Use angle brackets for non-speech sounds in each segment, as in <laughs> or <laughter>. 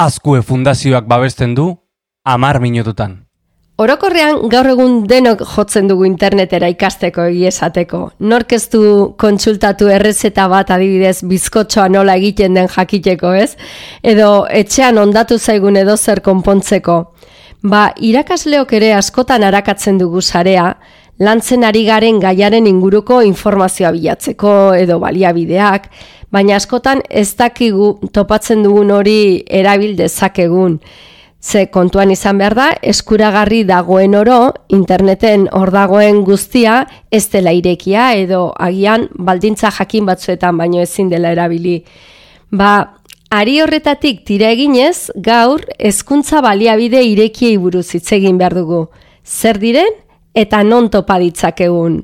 Azkue fundazioak babesten du, amar minututan. Orokorrean gaur egun denok jotzen dugu internetera ikasteko egiesateko. Nork ez du kontsultatu errezeta bat adibidez bizkotxoa nola egiten den jakiteko, ez? Edo etxean ondatu zaigun edo zer konpontzeko. Ba, irakasleok ere askotan arakatzen dugu sarea, lantzen ari garen gaiaren inguruko informazioa bilatzeko edo baliabideak, baina askotan ez dakigu topatzen dugun hori erabil dezakegun. Ze kontuan izan behar da, eskuragarri dagoen oro, interneten hor dagoen guztia, ez dela irekia edo agian baldintza jakin batzuetan baino ezin dela erabili. Ba, ari horretatik tira eginez, gaur, hezkuntza baliabide irekiei buruz hitz egin behar dugu. Zer diren eta non topa ditzakegun.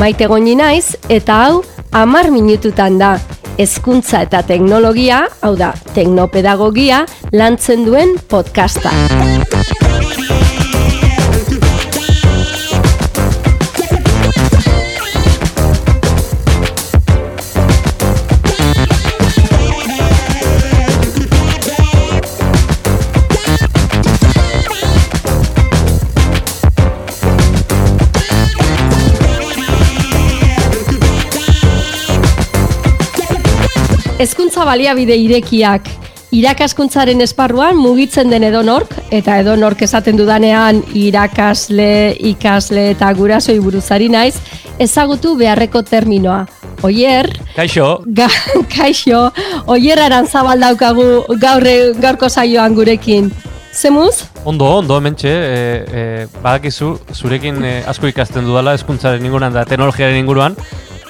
Maite goni naiz eta hau amar minututan da. Hezkuntza eta teknologia, hau da, teknopedagogia, lantzen duen podcasta. Hezkuntza baliabide irekiak irakaskuntzaren esparruan mugitzen den edonork eta edonork esaten dudanean irakasle, ikasle eta gurasoi buruzari naiz ezagutu beharreko terminoa. Oier, Kaixo, ga, <laughs> kaixo, oier arantzabal daukagu gaur, gaurko saioan gurekin. Zemuz? ondo, ondo, mentxe, e, e, badakizu, zurekin e, asko ikasten dudala, eskuntzaren inguruan da teknologiaren inguruan,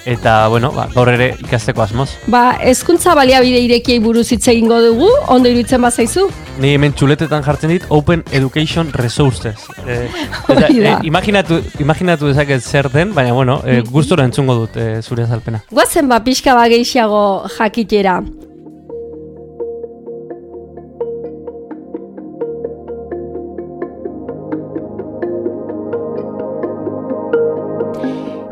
eta, bueno, ba, gaur ere ikasteko asmoz. Ba, hezkuntza baliabide irekiei buruz hitz egingo dugu, ondo iruditzen bazaizu? Ni hemen txuletetan jartzen dit Open Education Resources. <laughs> E, eta, e, imaginatu, imaginatu dezaket zer den, baina, bueno, e, gustora entzungo dut e, zure azalpena. Guazen ba pixka ba gehiago jakitera.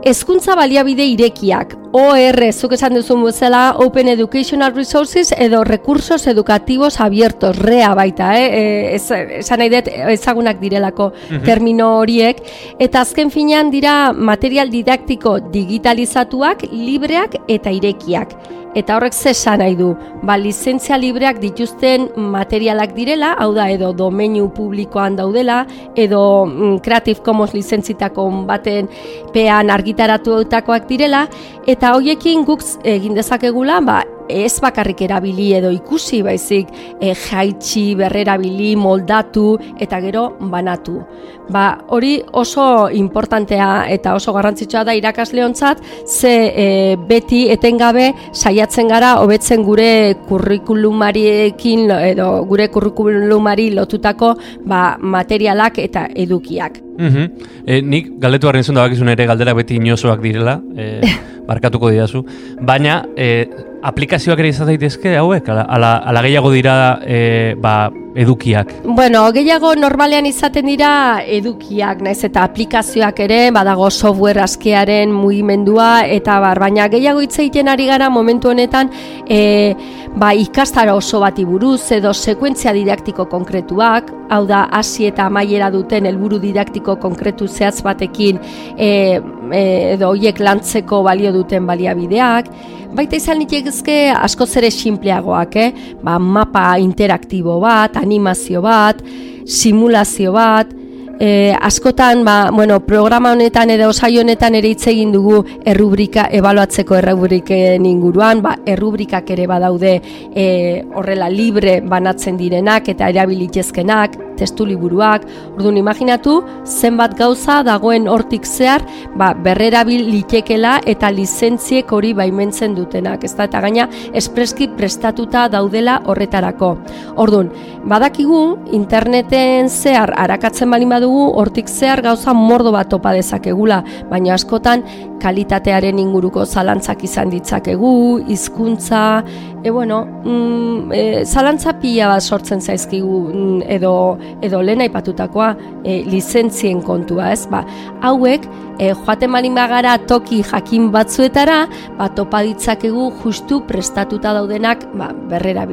Hezkuntza baliabide irekiak, OR, zuk esan duzun bezala, Open Educational Resources edo Recursos Educativos Abiertos, REA baita, eh? E, ez, esan nahi dut ezagunak direlako termino horiek, eta azken finean dira material didaktiko digitalizatuak, libreak eta irekiak. Eta horrek ze esan nahi du, ba, lizentzia libreak dituzten materialak direla, hau da, edo domeinu publikoan daudela, edo mm, Creative Commons lizentzitako baten pean argitaratuetakoak direla, eta hoiekin guk egin dezakegula, ba, ez bakarrik erabili edo ikusi baizik e, jaitsi, berrerabili, moldatu eta gero banatu. Ba, hori oso importantea eta oso garrantzitsua da irakasleontzat, ze e, beti etengabe saiatzen gara hobetzen gure kurrikulumariekin edo gure kurrikulumari lotutako ba, materialak eta edukiak. Mhm. E, nik galdetu harren zuen da bakizun ere galdera beti inosoak direla, e, <laughs> barkatuko didazu. Baina, e, aplikazioak ere izan daitezke hauek, ala, ala, ala gehiago dira e, ba, edukiak. Bueno, gehiago normalean izaten dira edukiak, naiz eta aplikazioak ere, badago software askearen mugimendua, eta bar, baina gehiago hitz egiten ari gara momentu honetan, e, ba, ikastara oso bati buruz, edo sekuentzia didaktiko konkretuak, hau da, hasi eta amaiera duten helburu didaktiko konkretu zehatz batekin, e, e, edo hoiek lantzeko balio duten baliabideak, Baita izan litezke askoz ere sinpleagoak, eh? Ba, mapa interaktibo bat, animazio bat, simulazio bat, e, askotan, ba, bueno, programa honetan edo saio honetan ere hitz egin dugu errubrika, ebaluatzeko errubriken inguruan, ba, errubrikak ere badaude e, horrela libre banatzen direnak eta erabilitezkenak, testu liburuak, orduan imaginatu zenbat gauza dagoen hortik zehar, ba, berrerabil litekela eta lizentziek hori baimentzen dutenak, ezta eta gaina espreski prestatuta daudela horretarako. Orduan, badakigu interneten zehar arakatzen bali badugu hortik zehar gauza mordo bat topa dezakegula, baina askotan kalitatearen inguruko zalantzak izan ditzakegu, hizkuntza, e bueno, mm, e, zalantza pila bat sortzen zaizkigu mm, edo edo lehen aipatutakoa e, lizentzien kontua, ez? Ba, hauek e, joaten malin bagara toki jakin batzuetara, ba, topa ditzakegu justu prestatuta daudenak ba, berrera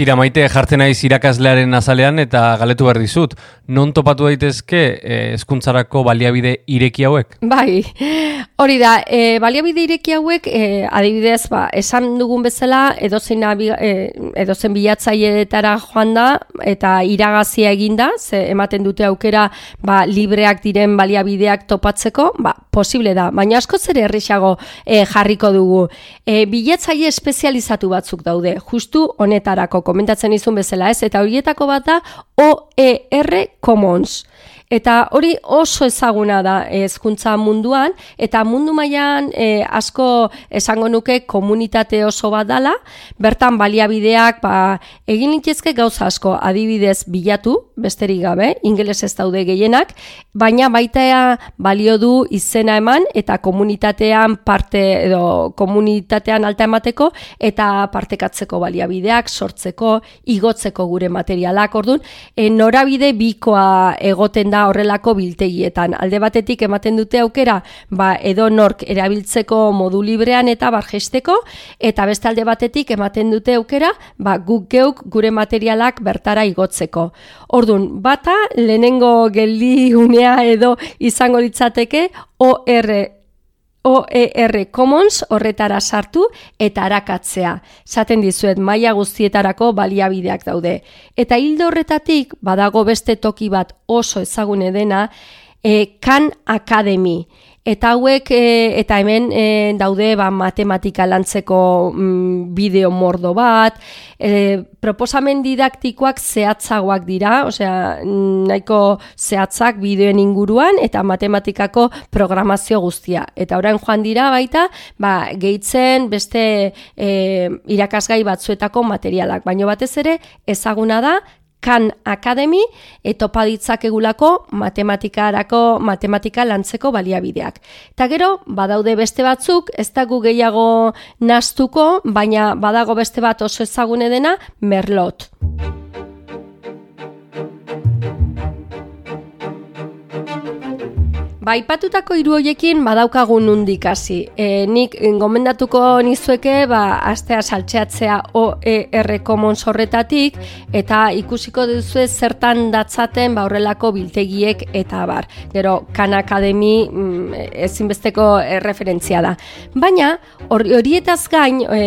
Tira maite jartzen naiz irakaslearen azalean eta galetu behar dizut. Non topatu daitezke eh, hezkuntzarako baliabide ireki hauek? Bai, hori da, e, baliabide ireki hauek e, adibidez, ba, esan dugun bezala edozein, e, edozen bilatzaietara joan da eta iragazia eginda, ze ematen dute aukera ba, libreak diren baliabideak topatzeko, ba, posible da, baina asko zer errixago e, jarriko dugu. E, bilatzaile espezializatu batzuk daude, justu honetarako komentatzen izun bezala ez, eta horietako bat da OER Commons. Eta hori oso ezaguna da hezkuntza munduan. Eta mundu mailan e, asko esango nuke komunitate oso bat dala, bertan baliabideak ba, egin litezke gauza asko. Adibidez bilatu, besterik gabe, ingeles ez daude gehienak, baina baita balio du izena eman eta komunitatean parte edo komunitatean alta emateko eta partekatzeko baliabideak sortzeko, igotzeko gure materialak, ordun, e, norabide bikoa egoten da horrelako biltegietan. Alde batetik ematen dute aukera, ba, edo nork erabiltzeko modu librean eta bargesteko, eta beste alde batetik ematen dute aukera, ba, guk geuk gure materialak bertara igotzeko. Ordun bata, lehenengo geldi unea edo izango litzateke, OR OER Commons horretara sartu eta arakatzea. Zaten dizuet maila guztietarako baliabideak daude. Eta hildo horretatik badago beste toki bat oso ezagune dena, e, Kan Academy. Eta hauek, e, eta hemen e, daude ba, matematika lantzeko mm, bideo mordo bat, e, proposamen didaktikoak zehatzagoak dira, osea, nahiko zehatzak bideoen inguruan, eta matematikako programazio guztia. Eta orain joan dira baita, ba, gehitzen beste e, irakasgai batzuetako materialak, baino batez ere ezaguna da Kan Academy etopa ditzakegulako matematikarako matematika lantzeko baliabideak. Ta gero badaude beste batzuk, ez dago gehiago nastuko, baina badago beste bat oso ezagune dena Merlot. Ba, ipatutako hiru hoiekin badaukagu nundik hasi. E, nik gomendatuko nizueke ba astea saltzeatzea OER Commons horretatik eta ikusiko duzu zertan datzaten ba horrelako biltegiek eta bar. Gero Khan Academy mm, ezinbesteko referentzia da. Baina horietaz gain e,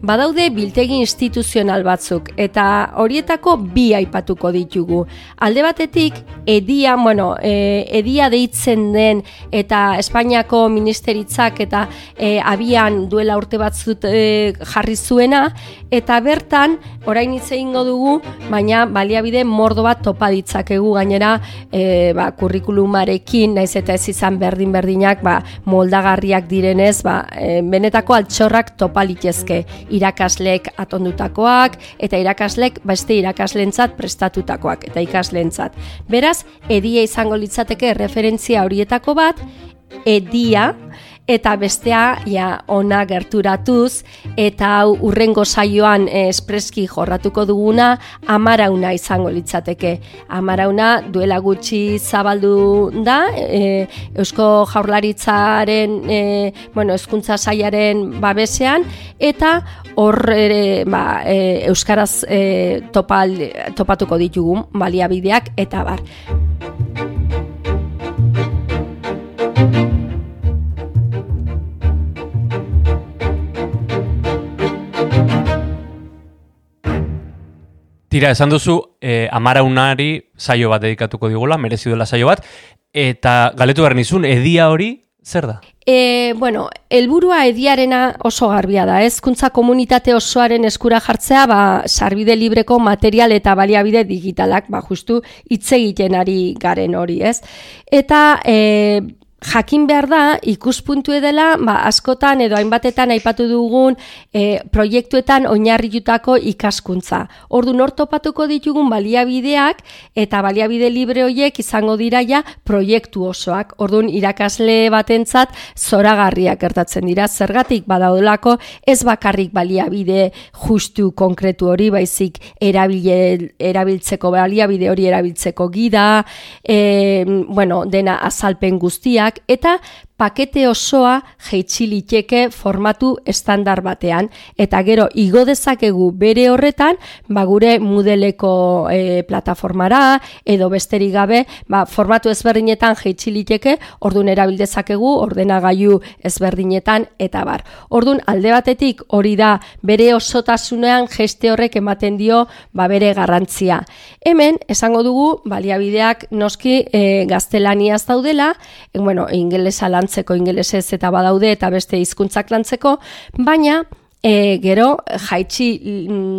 badaude biltegi instituzional batzuk eta horietako bi aipatuko ditugu. Alde batetik edia, bueno, e, edia deitzen den eta Espainiako ministeritzak eta e, abian duela urte batzut e, jarri zuena eta bertan orain hitz egingo dugu baina baliabide mordo bat topa ditzakegu gainera e, ba, kurrikulumarekin naiz eta ez izan berdin berdinak ba, moldagarriak direnez ba, e, benetako altxorrak topa litezke irakasleek atondutakoak eta irakaslek beste irakaslentzat prestatutakoak eta ikaslentzat. Beraz, edia izango litzateke referentzia hori horietako bat edia eta bestea ja ona gerturatuz eta hau urrengo saioan espreski jorratuko duguna amarauna izango litzateke. Amarauna duela gutxi zabaldu da e, Eusko Jaurlaritzaren e, bueno, eskuntza saiaren babesean eta hor ere ba, e, euskaraz e, topal, topatuko ditugu baliabideak eta bar. Tira, esan duzu, eh, amara unari saio bat dedikatuko digula, merezi duela saio bat, eta galetu behar nizun, edia hori, zer da? E, bueno, elburua ediarena oso garbia da, ez? Kuntza komunitate osoaren eskura jartzea, ba, sarbide libreko material eta baliabide digitalak, ba, justu, hitz egiten ari garen hori, ez? Eta, e, jakin behar da, ikuspuntu edela, ba, askotan edo hainbatetan aipatu dugun e, proiektuetan oinarritutako ikaskuntza. Ordu nor topatuko ditugun baliabideak eta baliabide libre horiek izango dira ja proiektu osoak. Ordun irakasle batentzat zoragarriak gertatzen dira. Zergatik badaudolako ez bakarrik baliabide justu konkretu hori baizik erabile, erabiltzeko baliabide hori erabiltzeko gida, e, bueno, dena azalpen guztiak eta pakete osoa jeitsi liteke formatu estandar batean eta gero igo dezakegu bere horretan ba gure modeleko e, plataformara edo besterik gabe ba, formatu ezberdinetan jeitsi liteke ordun erabil dezakegu ordenagailu ezberdinetan eta bar. Ordun alde batetik hori da bere osotasunean geste horrek ematen dio ba bere garrantzia. Hemen esango dugu baliabideak noski e, gaztelaniaz daudela, e, bueno, ingelesa lantzeko ingelesez eta badaude eta beste hizkuntzak lantzeko, baina e, gero jaitsi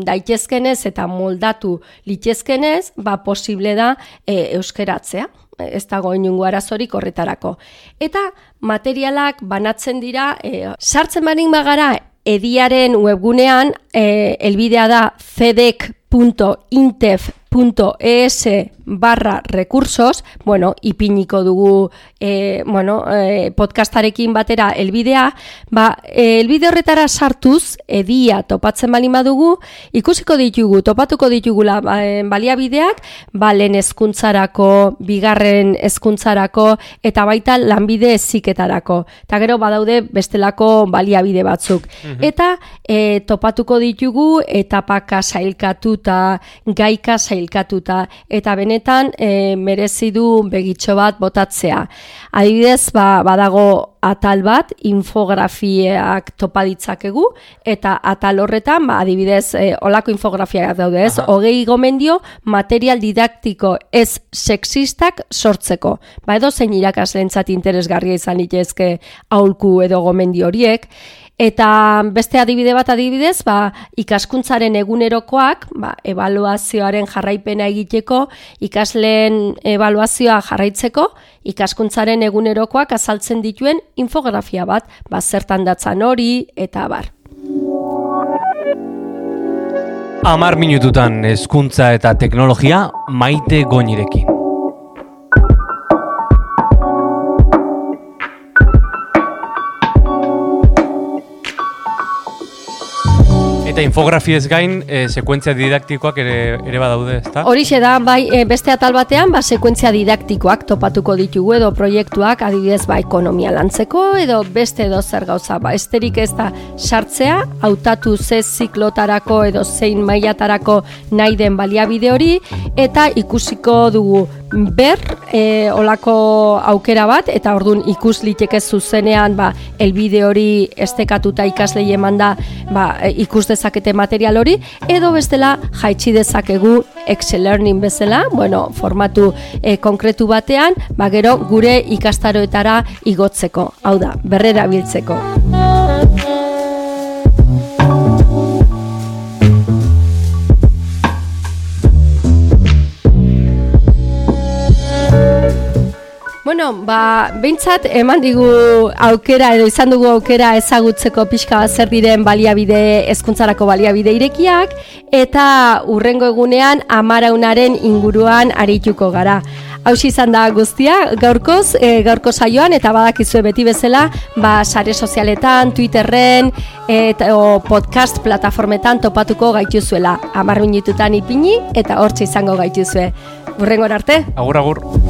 daitezkenez eta moldatu litezkenez, ba posible da e, euskeratzea ez dago inungo arazorik horretarako. Eta materialak banatzen dira, e, sartzen barin bagara ediaren webgunean, e, elbidea da cedec.intef.es barra recursos, bueno, ipiniko dugu e, bueno, e, podcastarekin batera elbidea, ba, elbide horretara sartuz, edia topatzen bali madugu, ikusiko ditugu, topatuko ditugula ba, e, baliabideak, ba, lehen ezkuntzarako, bigarren ezkuntzarako, eta baita lanbide eziketarako. Eta gero badaude bestelako baliabide batzuk. Mhm. Eta e, topatuko ditugu, etapaka sailkatuta, gaika sailkatuta, eta bene honetan e, merezi du begitxo bat botatzea. Adibidez, ba, badago atal bat infografiak topa ditzakegu eta atal horretan, ba, adibidez, e, olako infografiak daude ez, hogei gomendio material didaktiko ez sexistak sortzeko. Ba, edo zein irakaslentzat interesgarria izan itezke aulku edo gomendio horiek, Eta beste adibide bat adibidez, ba, ikaskuntzaren egunerokoak, ba, evaluazioaren jarraipena egiteko, ikasleen evaluazioa jarraitzeko, ikaskuntzaren egunerokoak azaltzen dituen infografia bat, ba, zertan datzan hori, eta bar. Amar minututan hezkuntza eta teknologia maite goinirekin. Eta infografiez gain, e, sekuentzia didaktikoak ere, ere badaude, ezta? Horixe da, bai, e, beste atal batean, ba, sekuentzia didaktikoak topatuko ditugu edo proiektuak, adibidez, ba, ekonomia lantzeko, edo beste edo zer gauza, ba, esterik ez da sartzea, hautatu ze ziklotarako edo zein mailatarako nahi den baliabide hori, eta ikusiko dugu ber e, olako aukera bat eta ordun ikus liteke zuzenean ba elbide hori estekatuta ikaslei emanda ba e, ikus dezakete material hori edo bestela jaitsi dezakegu Excel Learning bezala, bueno, formatu e, konkretu batean, ba gero gure ikastaroetara igotzeko. Hau da, berrera biltzeko. Bueno, ba, behintzat eman digu aukera edo izan dugu aukera ezagutzeko pixka zer diren baliabide ezkuntzarako baliabide irekiak eta urrengo egunean amaraunaren inguruan arituko gara. Hau izan da guztia, gaurkoz, e, gaurko saioan eta badakizue beti bezala, ba, sare sozialetan, Twitterren eta o, podcast plataformetan topatuko gaituzuela. Amar minututan ipini eta hortxe izango gaituzue. Urrengor arte? Agur, agur.